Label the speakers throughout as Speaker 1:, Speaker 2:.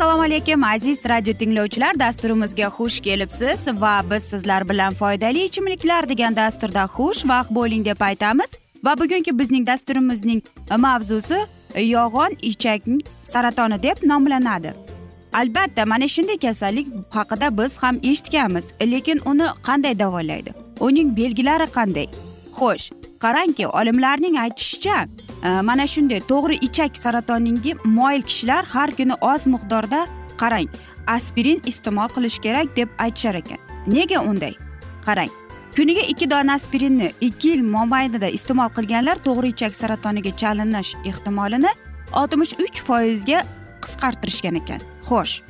Speaker 1: assalomu alaykum aziz radio tinglovchilar. Dasturimizga xush kelibsiz va biz sizlar bilan foydali ichimliklar degan dasturda xush vaqt bo'ling deb aytamiz. Va bugungi bizning dasturimizning mavzusi yog'on ichak saratoni deb nomlanadi. Albatta mana shunday kasallik haqida biz ham eshitganmiz lekin uni qanday davolaydi? Uning belgilari qanday? Xo'sh qarangki olimlarning aytishicha e, mana shunday to'g'ri ichak saratoniga moyil kishilar har kuni oz miqdorda qarang aspirin iste'mol qilish kerak deb aytishar ekan. Nega unday? Qarang kuniga ikki dona aspirinni ikki yil mobaynida iste'mol qilganlar to'g'ri ichak saratoniga chalinish ehtimolini oltmish uch foizga qisqartirishgan ekan. Xo'sh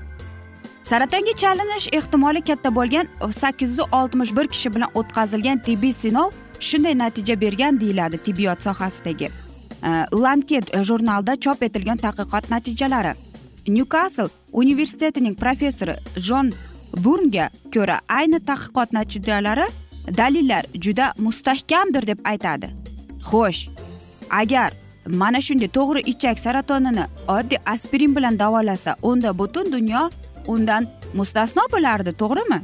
Speaker 1: saratonga chalinish ehtimoli katta bo'lgan sakkiz yuz oltmish bir kishi bilan o'tkazilgan tibbiy sinov shunday natija bergan deyiladi tibbiyot sohasidagi e, lanket jurnalida chop etilgan tadqiqot natijalari. Nyukasl universitetining professori jon burnga ko'ra ayni tadqiqot natijalari dalillar juda mustahkamdir deb aytadi. Xo'sh agar mana shunday to'g'ri ichak saratonini oddiy aspirin bilan davolasa unda butun dunyo undan mustasno bo'lardi to'g'rimi?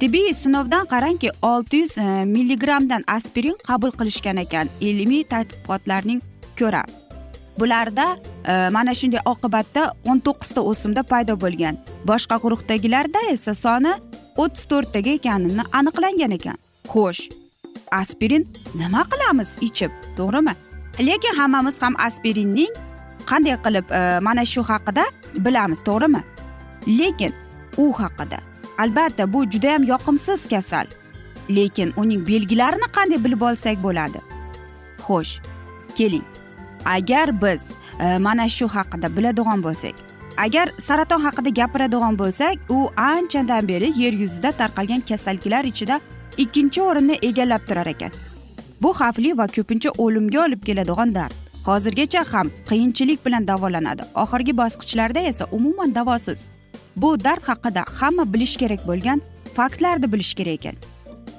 Speaker 1: Tibbiy sinovdan qarangki olti yuz e, milligrammdan aspirin qabul qilishgan ekan ilmiy tadqiqotlarning ko'ra. Bularda e, mana shunday oqibatda o'n to'qqizta o'simda paydo bo'lgan. Boshqa guruhdagilarda esa soni o'ttiz to'rttaga ekanini aniqlangan ekan. Xo'sh aspirin nima qilamiz ichib to'g'rimi? Lekin hammamiz ham aspirinning qanday qilib e, mana shu haqida bilamiz to'g'rimi? Lekin u haqida albatta bu judayam yoqimsiz kasal. Lekin uning belgilarini qanday bilib olsak bo'ladi? Xo'sh keling. Agar biz e, mana shu haqida biladigan bo'lsak agar saraton haqida gapiradigan bo'lsak u anchadan beri yer yuzida tarqalgan kasalliklar ichida ikkinchi o'rinni egallab turar ekan. Bu xavfli va ko'pincha o'limga olib keladigan dard. Hozirgacha ham qiyinchilik bilan davolanadi. Oxirgi bosqichlarda esa umuman davosiz. Bu dard haqida hamma bilish kerak bo'lgan faktlarni bilish kerak ekan.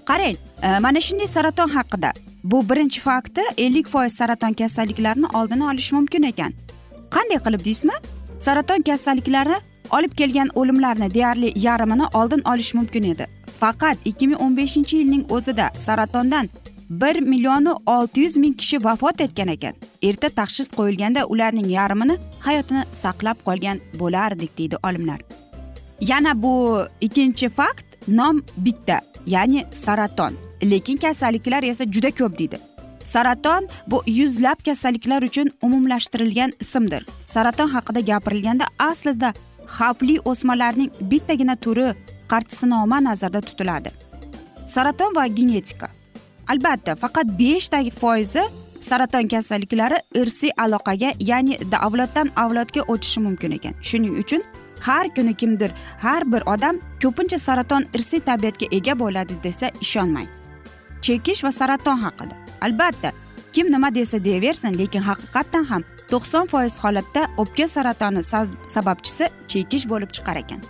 Speaker 1: Qarang e, mana shunday saraton haqida. Bu birinchi fakti ellik foiz saraton kasalliklarini oldini olish mumkin ekan. Qanday qilib deysizmi? Saraton kasalliklari olib kelgan o'limlarni deyarli yarmini oldin olish mumkin edi. Faqat ikki ming o'n beshinchi yilning o'zida saratondan bir millionu olti yuz ming kishi vafot etgan ekan. Erta tashxis qo'yilganda ularning yarmini hayotini saqlab qolgan bo'lardik deydi olimlar. Yana bu ikkinchi fakt nom bitta ya'ni saraton. Lekin kasalliklar esa juda ko'p deydi. Saraton bu yuzlab kasalliklar uchun umumlashtirilgan ismdir. Saraton haqida gapirilganda aslida xavfli o'smalarning bittagina turi qarsinoma nazarda tutiladi. Saraton va genetika. Albatta faqat beshta foizi saraton kasalliklari irsiy aloqaga ya'ni avloddan avlodga o'tishi mumkin ekan. Shuning uchun har kuni kimdir har bir odam ko'pincha saraton irsiy tabiatga ega bo'ladi desa ishonmang. Chekish va saraton haqida. Albatta kim nima desa deyaversin lekin haqiqatdan ham to'qson foiz holatda o'pka saratoni sababchisi chekish bo'lib chiqar ekan.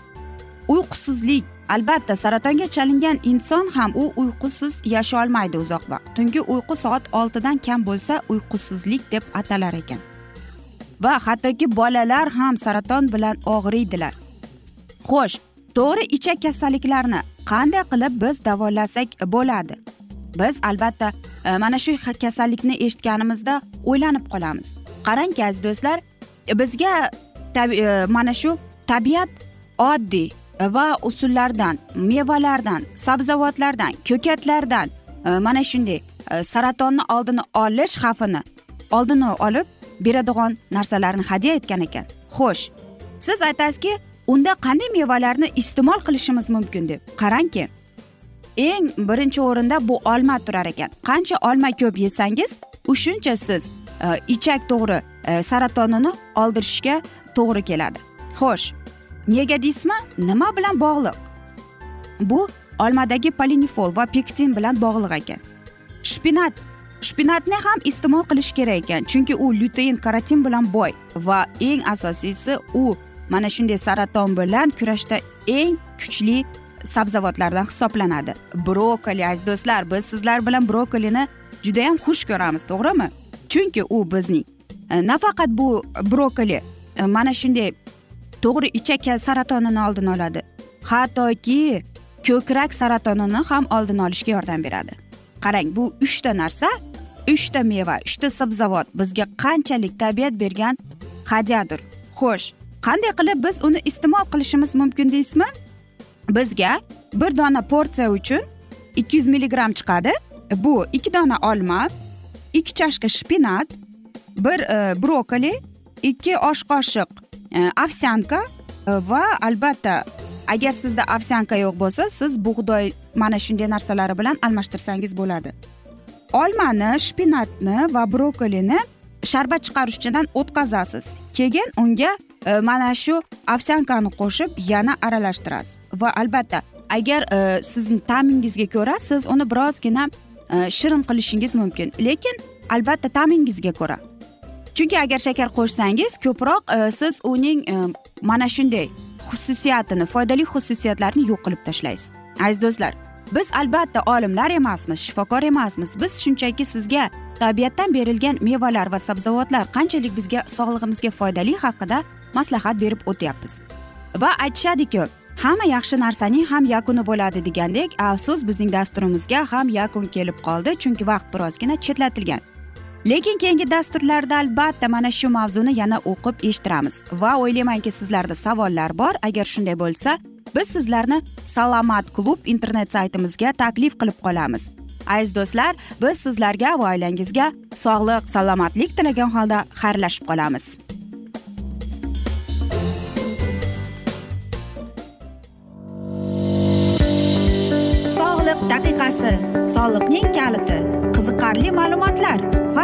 Speaker 1: Uyqusizlik. Albatta saratonga chalingan inson ham u uyqusiz yasholmaydi uzoq vaqt tungi uyqu soat oltidan kam bo'lsa uyqusizlik deb atalar ekan. Va hattoki bolalar ham saraton bilan og'riydilar. Xo'sh to'g'ri ichak kasalliklarini qanday qilib biz davolasak bo'ladi? Biz albatta e, mana shu kasallikni eshitganimizda o'ylanib qolamiz. Qarangki aziz do'stlar bizga e, mana shu tabiat oddiy va usullardan mevalardan sabzavotlardan ko'katlardan e, mana shunday saratonni oldini olish xavfini oldini olib beradigan narsalarni hadya etgan ekan. Xo'sh siz aytasizki unda qanday mevalarni iste'mol qilishimiz mumkin deb qarangki eng birinchi o'rinda bu olma turar ekan. Qancha olma ko'p yesangiz shuncha siz e, ichak to'g'ri e, saratonini oldirishga to'g'ri keladi. Xo'sh nega deysizmi? Nima bilan bog'liq? Bu olmadagi polinifol va pektin bilan bog'liq ekan. Shpinat shpinatni ham iste'mol qilish kerak ekan chunki u lyutein karotin bilan boy va eng asosiysi u. Mana shunday saraton bilan kurashda eng kuchli sabzavotlardan hisoblanadi. Brokoli aziz do'stlar biz sizlar bilan brokolini judayam xush ko'ramiz to'g'rimi? Chunki u bizning e, nafaqat bu brokoli e, mana shunday to'g'ri ichak saratonini oldini oladi. Hattoki ko'krak saratonini ham oldini olishga yordam beradi. Qarang bu uchta narsa uchta meva uchta sabzavot bizga qanchalik tabiat bergan hadyadir. Xo'sh qanday qilib biz uni iste'mol qilishimiz mumkin deysizmi? Bizga bir dona porsiya uchun ikki yuz milligramm chiqadi. Bu ikki dona olma ikki chashka shpinat bir e, brokoli ikki osh qoshiq e, ovsyanka e, va albatta agar sizda ovsyanka yo'q bo'lsa siz bug'doy mana shunday narsalari bilan almashtirsangiz bo'ladi. Olmani shpinatni va brokolini sharbat chiqaruvchidan o'tkazasiz. Keyin unga E, mana shu ovsyankani qo'shib yana aralashtirasiz. Va albatta agar e, sizning ta'mingizga ko'ra siz uni birozgina e, shirin qilishingiz mumkin. Lekin albatta ta'mingizga ko'ra. Chunki agar shakar qo'shsangiz ko'proq e, siz uning e, mana shunday xususiyatini foydali xususiyatlarni yo'q qilib tashlaysiz. Aziz do'stlar biz albatta olimlar emasmiz shifokor emasmiz. Biz shunchaki sizga tabiatdan berilgan mevalar va sabzavotlar qanchalik bizga sog'lig'imizga foydali haqida maslahat berib o'tyapmiz. Va aytishadiki hamma yaxshi narsaning ham yakuni bo'ladi degandek afsus bizning dasturimizga ham yakun kelib qoldi chunki vaqt birozgina chetlatilgan. Lekin keyingi dasturlarda albatta mana shu mavzuni yana o'qib eshittiramiz. Va o'ylaymanki sizlarda savollar bor. Agar shunday bo'lsa biz sizlarni salomat klub internet saytimizga taklif qilib qolamiz. Aziz do'stlar biz sizlarga va oilangizga sog'lik salomatlik tilagan holda xayrlashib qolamiz. Sog'liq daqiqasi soliqning kaliti qiziqarli ma'lumotlar.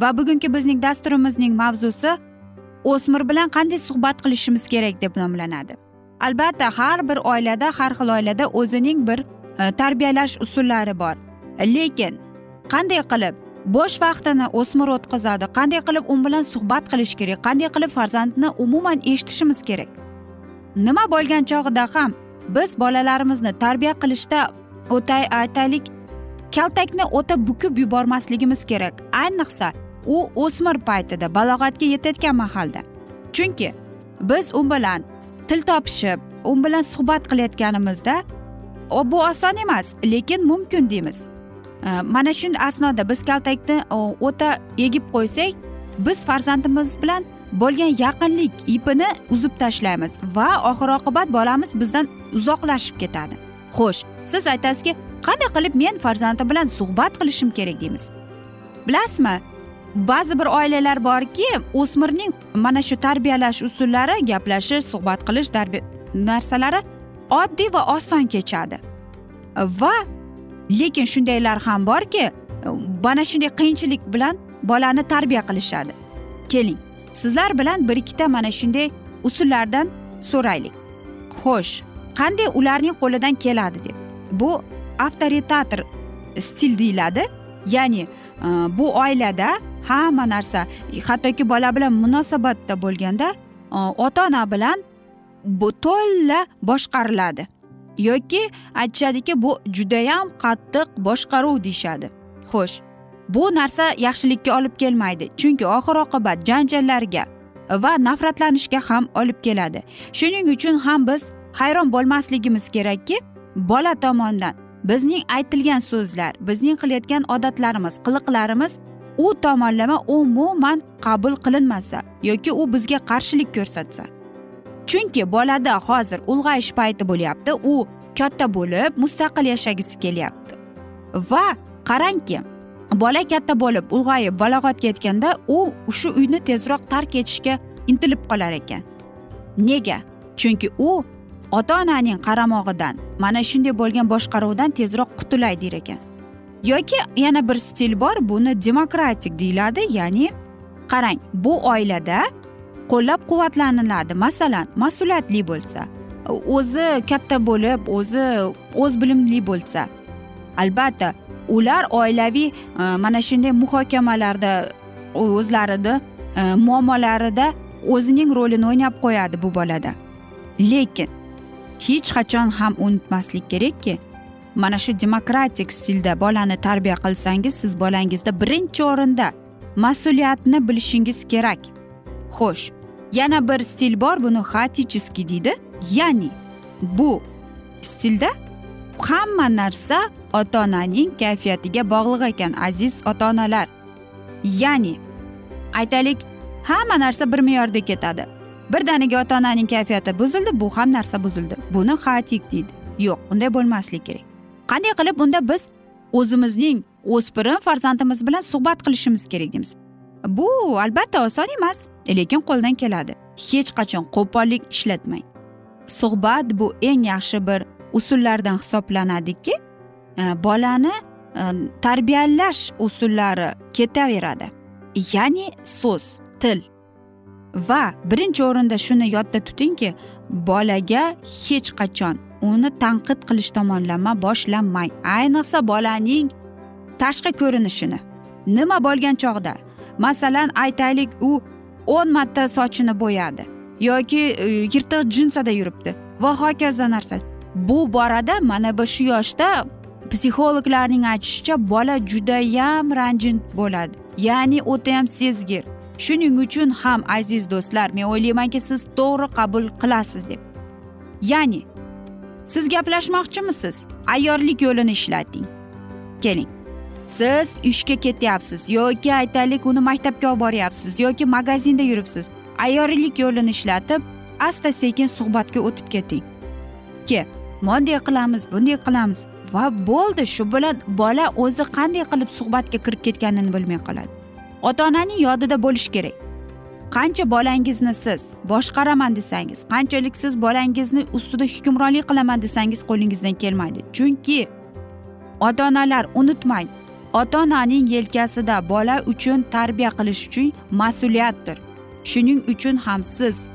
Speaker 1: Va bugungi bizning dasturimizning mavzusi o'smir bilan qanday suhbat qilishimiz kerak deb nomlanadi. Albatta har bir oilada har xil oilada o'zining bir e, tarbiyalash usullari bor. Lekin qanday qilib bo'sh vaqtini o'smir o'tkazadi qanday qilib u bilan suhbat qilish kerak qanday qilib farzandni umuman eshitishimiz kerak? Nima bo'lgan chog'ida ham biz bolalarimizni tarbiya qilishda o'ta aytaylik kaltakni o'ta bukib yubormasligimiz kerak. Ayniqsa u o'smir paytida balog'atga yetayotgan mahalda. Chunki biz u bilan til topishib u bilan suhbat qilayotganimizda bu oson emas lekin mumkin deymiz. E, mana shu asnoda biz kaltakni e, o'ta egib qo'ysak biz farzandimiz bilan bo'lgan yaqinlik ipini uzib tashlaymiz va oxir oqibat bolamiz bizdan uzoqlashib ketadi. Xo'sh siz aytasizki qanday qilib men farzandim bilan suhbat qilishim kerak deymiz. Bilasizmi? Ba'zi bir oilalar borki o'smirning mana shu tarbiyalash usullari gaplashish suhbat qilish narsalari oddiy va oson kechadi. Va lekin shundaylar ham borki mana shunday qiyinchilik bilan bolani tarbiya qilishadi. Keling sizlar bilan bir ikkita mana shunday usullardan so'raylik. Xo'sh qanday ularning qo'lidan keladi deb. Bu avtoritator stil deyiladi. Ya'ni e, bu oilada hamma narsa hattoki bola bilan munosabatda bo'lganda e, ota ona bilan bu to'la boshqariladi. Yoki aytishadiki bu judayam qattiq boshqaruv deyishadi. Xo'sh bu narsa yaxshilikka olib kelmaydi. Chunki oxir oqibat janjallarga va nafratlanishga ham olib keladi. Shuning uchun ham biz hayron bo'lmasligimiz kerakki bola tomonidan bizning aytilgan so'zlar bizning qilayotgan odatlarimiz qiliqlarimiz u tomonlama umuman qabul qilinmasa yoki u bizga qarshilik ko'rsatsa. Chunki bolada hozir ulg'ayish payti bo'lyapti u katta bo'lib mustaqil yashagisi kelyapti. Va qarangki bola katta bo'lib ulg'ayib balog'atga yetganda u shu uyni tezroq tark etishga intilib qolar ekan. Nega? Chunki u ota onaning qaramog'idan mana shunday bo'lgan boshqaruvdan tezroq qutulay der ekan. Yoki yana bir stil bor buni demokratik deyiladi ya'ni qarang bu oilada qo'llab quvvatlaniladi masalan mas'uliyatli bo'lsa o'zi katta bo'lib o'zi o'z bilimli bo'lsa albatta ular oilaviy e, mana shunday muhokamalarda o'zlarini e, muammolarida o'zining rolini o'ynab qo'yadi bu bolada. Lekin hech qachon ham unutmaslik kerakki mana shu demokratik stilda bolani tarbiya qilsangiz siz bolangizda birinchi o'rinda mas'uliyatni bilishingiz kerak. Xo'sh yana bir stil bor buni хаотический deydi. Ya'ni bu stilda hamma narsa ota onaning kayfiyatiga bog'liq ekan aziz ota onalar ya'ni aytaylik hamma narsa bir me'yorda ketadi. Birdaniga ota onaning kayfiyati buzildi bu ham narsa buzildi. Buni xatik deydi. Yo'q unday bo'lmasligi kerak. Qanday qilib bunda biz o'zimizning o'spirin farzandimiz bilan suhbat qilishimiz kerak deymiz. Bu albatta oson emas lekin qo'ldan keladi. Hech qachon qo'pollik ishlatmang. Suhbat bu eng yaxshi bir usullardan hisoblanadiki e, bolani e, tarbiyalash usullari ketaveradi. Ya'ni so'z til. Va birinchi o'rinda shuni yodda tutingki bolaga hech qachon uni tanqid qilish tomonlama boshlamang ayniqsa bolaning tashqi ko'rinishini. Nima bo'lgan chog'da? Masalan aytaylik u o'n marta sochini bo'yadi yoki e, yirtiq jinsada yuribdi. Va hokazo narsa. Bu borada mana bu shu yoshda psixologlarning aytishicha bola judayam ranjin bo'ladi. Ya'ni o'tayam sezgir. Shuning uchun ham aziz do'stlar men o'ylaymanki siz to'g'ri qabul qilasiz deb. Ya'ni siz gaplashmoqchimisiz? Ayyorlik yo'lini ishlating. Keling. Siz ishga ketyapsiz yoki aytaylik uni maktabga olib boryapsiz yoki magazinda yuribsiz. Ayyorlik yo'lini ishlatib asta sekin suhbatga o'tib keting. Ke bunday qilamiz bunday qilamiz va bo'ldi shu bilan bola o'zi qanday qilib suhbatga kirib ketganini bilmay qoladi. Ota onaning yodida bo'lishi kerak. Qancha bolangizni siz boshqaraman desangiz qanchalik siz bolangizni ustida hukmronlik qilaman desangiz qo'lingizdan kelmaydi. Chunki ota onalar unutmang ota onaning yelkasida bola uchun tarbiya qilish uchun mas'uliyatdir. Shuning uchun ham siz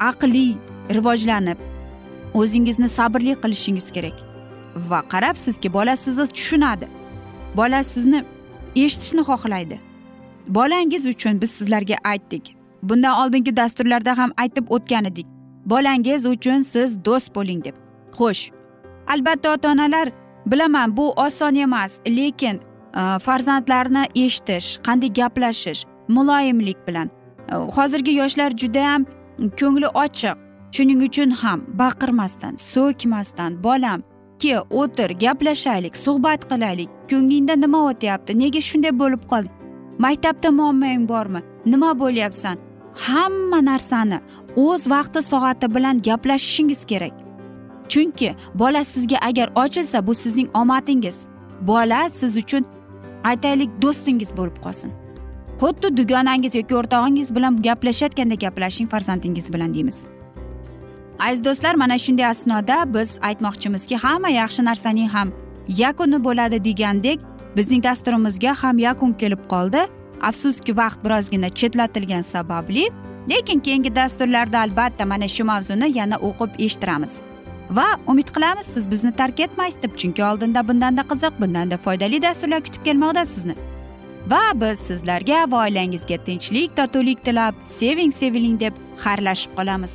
Speaker 1: aqliy rivojlanib o'zingizni sabrli qilishingiz kerak. Va qarabsizki bola sizni tushunadi. Bola sizni eshitishni xohlaydi. Bolangiz uchun biz sizlarga aytdik. Bundan oldingi dasturlarda ham aytib o'tgan edik. Bolangiz uchun siz do'st bo'ling deb. Xo'sh albatta ota onalar bilaman bu oson emas lekin e, farzandlarni eshitish qanday gaplashish muloyimlik bilan. E, hozirgi yoshlar judayam ko'ngli ochiq. Shuning uchun ham baqirmasdan so'kmasdan bolam ke o'tir gaplashaylik suhbat qilaylik. Ko'nglingda nima o'tyapti? Nega shunday bo'lib qolding maktabda muammoing bormi? Nima bo'lyapsan? Hamma narsani o'z vaqti soati bilan gaplashishingiz kerak. Chunki bola sizga agar ochilsa bu sizning omadingiz bola siz uchun aytaylik do'stingiz bo'lib qolsin. Xuddi dugonangiz yoki o'rtog'ingiz bilan gaplashayotganda gaplashing farzandingiz bilan deymiz. Aziz do'stlar mana shunday asnoda biz aytmoqchimizki hamma yaxshi narsaning ham yakuni bo'ladi degandek bizning dasturimizga ham yakun kelib qoldi. Afsuski vaqt birozgina chetlatilgani sababli lekin keyingi dasturlarda albatta mana shu mavzuni yana o'qib eshittiramiz. Va umid qilamiz siz bizni tark etmaysiz deb chunki oldinda bundanda qiziq bundanda foydali dasturlar kutib kelmoqda sizni. Va biz sizlarga va oilangizga tinchlik totuvlik tilab seving seviling deb xayrlashib qolamiz.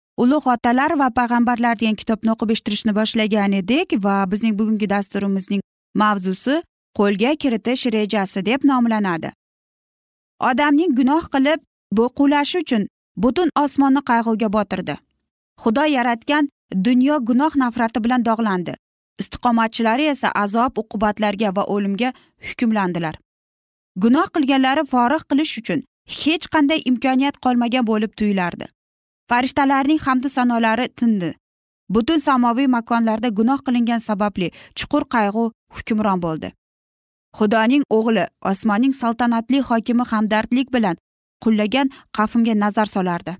Speaker 1: ulug' otalar va payg'ambarlar degan kitobni o'qib eshittirishni boshlagan edik va bizning bugungi dasturimizning mavzusi qo'lga kiritish rejasi deb nomlanadi. Odamning gunoh qilib bo'qulashi uchun butun osmonni qayg'uga botirdi. Xudo yaratgan dunyo gunoh nafrati bilan dog'landi. Istiqomatchilari esa azob uqubatlarga va o'limga hukmlandilar. Gunoh qilganlari forig' qilish uchun hech qanday imkoniyat qolmagan bo'lib tuyulardi. Farishtalarning hamdu sanolari tindi. Butun samoviy makonlarda gunoh qilingan sababli chuqur qayg'u hukmron bo'ldi. Xudoning o'g'li osmonning saltanatli hokimi hamdardlik bilan qullagan qafmga nazar solardi.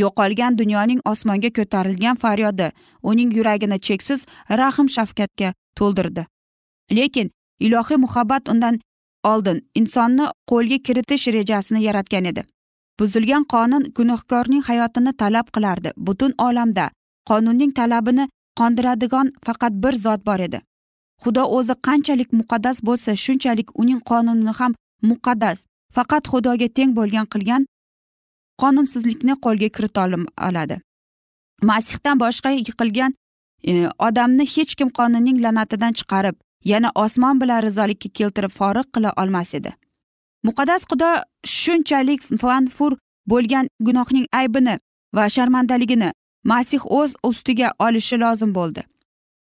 Speaker 1: Yo'qolgan dunyoning osmonga ko'tarilgan faryodi uning yuragini cheksiz rahm shafqatga to'ldirdi. Lekin ilohiy muhabbat undan oldin insonni qo'lga kiritish rejasini yaratgan edi. Buzilgan qonun gunohkorning hayotini talab qilardi. Butun olamda qonunning talabini qondiradigan faqat bir zot bor edi. Xudo o'zi qanchalik muqaddas bo'lsa shunchalik uning qonunini ham muqaddas. Faqat xudoga teng bo'lgan qilgan qonunsizlikni qo'lga kirita oladi. Masihdan boshqa yiqilgan e, odamni hech kim qonunning la'natidan chiqarib yana osmon bilan rizolikka keltirib forig' qila olmas edi. Muqaddas xudo shunchalik fanfur bo'lgan gunohning aybini va sharmandaligini masih o'z ustiga olishi lozim bo'ldi.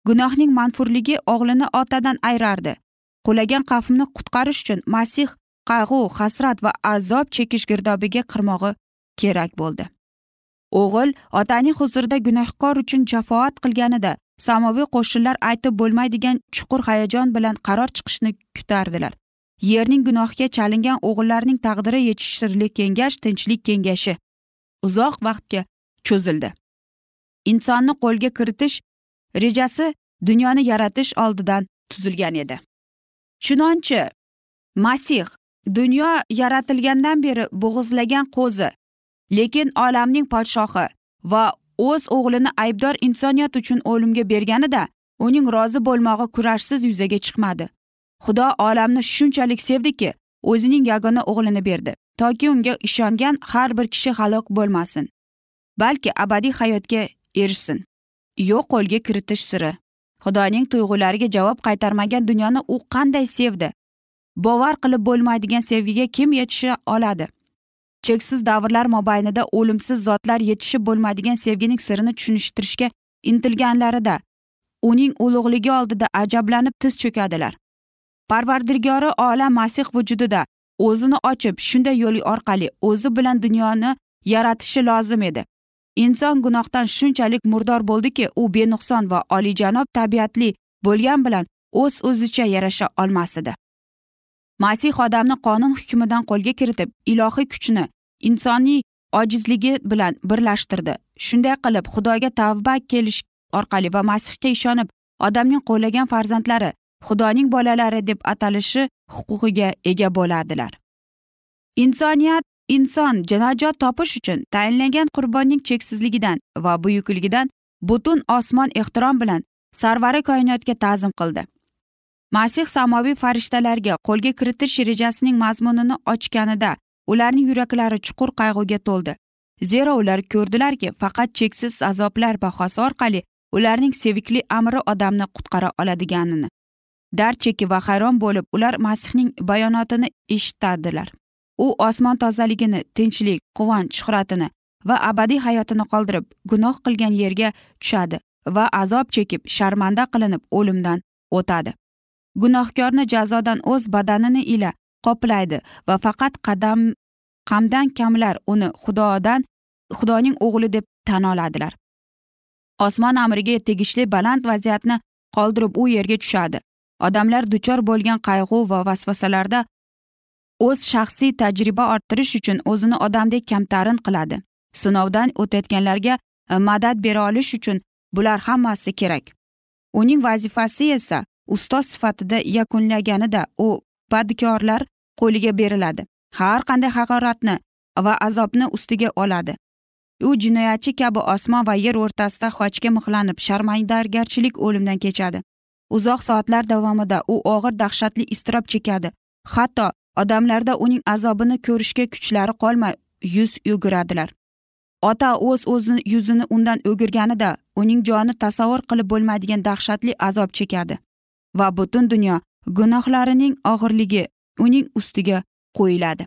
Speaker 1: Gunohning manfurligi o'g'lini otadan ayrardi qulagan qavmni qutqarish uchun masih qayg'u hasrat va azob chekish girdobiga qirmog'i kerak bo'ldi. O'g'il otaning huzurida gunohkor uchun jafoat qilganida samoviy qo'shinlar aytib bo'lmaydigan chuqur hayajon bilan qaror chiqishni kutardilar. Yerning gunohga chalingan o'g'illarning taqdiri yetishtirli kengash tinchlik kengashi. Uzoq vaqtga cho'zildi. Insonni qo'lga kiritish rejasi dunyoni yaratish oldidan tuzilgan edi. Chunonchi masih dunyo yaratilgandan beri bo'g'izlagan qo'zi lekin olamning podshohi va o'z o'g'lini aybdor insoniyat uchun o'limga berganida uning rozi bo'lmog'i kurashsiz yuzaga chiqmadi. Xudo olamni shunchalik sevdiki o'zining yagona o'g'lini berdi. Toki unga ishongan har bir kishi halok bo'lmasin balki abadiy hayotga erishsin. Yo'q qo'lga kiritish siri. Xudoning tuyg'ulariga javob qaytarmagan dunyoni u qanday sevdi? Bovar qilib bo'lmaydigan sevgiga kim yetisha oladi? Cheksiz davrlar mobaynida o'limsiz zotlar yetishib bo'lmaydigan sevgining sirini tushunishtirishga intilganlarida uning ulug'ligi oldida ajablanib tiz cho'kadilar. Parvardigori olam masih vujudida o'zini ochib shunday yo'l orqali o'zi bilan dunyoni yaratishi lozim edi. Inson gunohdan shunchalik murdor bo'ldiki u benuqson va oliyjanob tabiatli bo'lgan bilan o'z o'zicha yarasha olmas edi masih odamni qonun hukmidan qo'lga kiritib ilohiy kuchni insoniy ojizligi bilan birlashtirdi. Shunday qilib xudoga tavba kelish orqali va masihga ishonib odamning qo'llagan farzandlari xudoning bolalari deb atalishi huquqiga ega bo'ladilar. Insoniyat inson najot topish uchun tayinlangan qurbonning cheksizligidan va buyukligidan butun osmon ehtirom bilan sarvari koinotga ta'zim qildi. Masih samoviy farishtalarga qo'lga kiritish rejasining mazmunini ochganida ularning yuraklari chuqur qayg'uga to'ldi. Zero ular ko'rdilarki faqat cheksiz azoblar bahosi orqali ularning sevikli amri odamni qutqara oladiganini. Dard chekib va hayron bo'lib ular masihning bayonotini eshitadilar. U osmon tozaligini tinchlik quvonch shuhratini va abadiy hayotini qoldirib gunoh qilgan yerga tushadi va azob chekib sharmanda qilinib o'limdan o'tadi. Gunohkorni jazodan o'z badanini ila qoplaydi va faqat qadam qamdan kamlar uni xudodan xudoning o'g'li deb tan oladilar. Osmon amriga tegishli baland vaziyatni qoldirib u yerga tushadi. Odamlar duchor bo'lgan qayg'u va vasvasalarda o'z shaxsiy tajriba orttirish uchun o'zini odamdek kamtarin qiladi. Sinovdan o'tayotganlarga e, madad bera olish uchun bular hammasi kerak. Uning vazifasi esa ustoz sifatida yakunlaganida u badkorlar qo'liga beriladi. Har qanday haqoratni va azobni ustiga oladi. U jinoyatchi kabi osmon va yer o'rtasida xochga mixlanib sharmandagarchilik o'limdan kechadi. Uzoq soatlar davomida u og'ir dahshatli iztirob chekadi. Hatto odamlarda uning azobini ko'rishga kuchlari qolmay yuz yuguradilar. Ota o'z o'zini yuzini undan o'girganida uning joni tasavvur qilib bo'lmaydigan dahshatli azob chekadi. Va butun dunyo gunohlarining og'irligi uning ustiga qo'yiladi.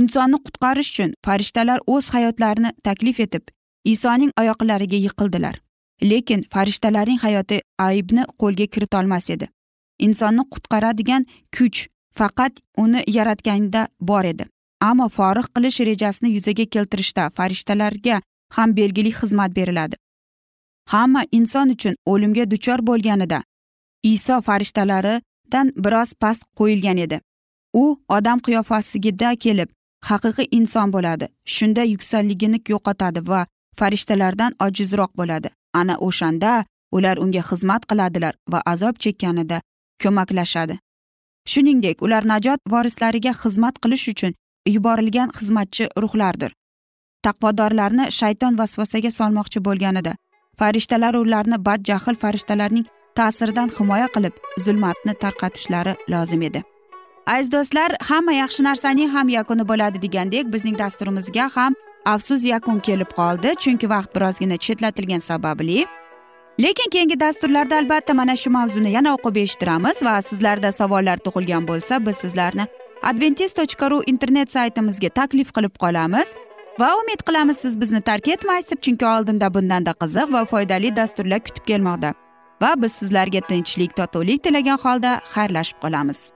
Speaker 1: Insonni qutqarish uchun farishtalar o'z hayotlarini taklif etib isoning oyoqlariga yiqildilar. Lekin farishtalarning hayoti aybni qo'lga kiritolmas edi. Insonni qutqaradigan kuch faqat uni yaratganda bor edi. Ammo forig' qilish rejasini yuzaga keltirishda farishtalarga ham belgili xizmat beriladi. Hamma inson uchun o'limga duchor bo'lganida iso farishtalaridan biroz past qo'yilgan edi. U odam qiyofasigida kelib haqiqiy inson bo'ladi. Shunda yuksakligini yo'qotadi va farishtalardan ojizroq bo'ladi. Ana o'shanda ular unga xizmat qiladilar va azob chekkanida ko'maklashadi. Shuningdek ular najot vorislariga xizmat qilish uchun yuborilgan xizmatchi ruhlardir. Taqvodorlarni shayton vasvasaga solmoqchi bo'lganida farishtalar ularni badjahl farishtalarning ta'siridan himoya qilib zulmatni tarqatishlari lozim edi. Aziz do'stlar hamma yaxshi narsaning ham yakuni bo'ladi degandek bizning dasturimizga ham afsus yakun kelib qoldi chunki vaqt birozgina chetlatilgani sababli. Lekin keyingi dasturlarda albatta mana shu mavzuni yana o'qib eshittiramiz va sizlarda savollar tug'ilgan bo'lsa biz sizlarni adventis tochka ru internet saytimizga taklif qilib qolamiz. Va umid qilamiz siz bizni tark etmaysiz deb chunki oldinda bundanda qiziq va foydali dasturlar kutib kelmoqda. Va biz sizlarga tinchlik totuvlik tilagan holda xayrlashib qolamiz.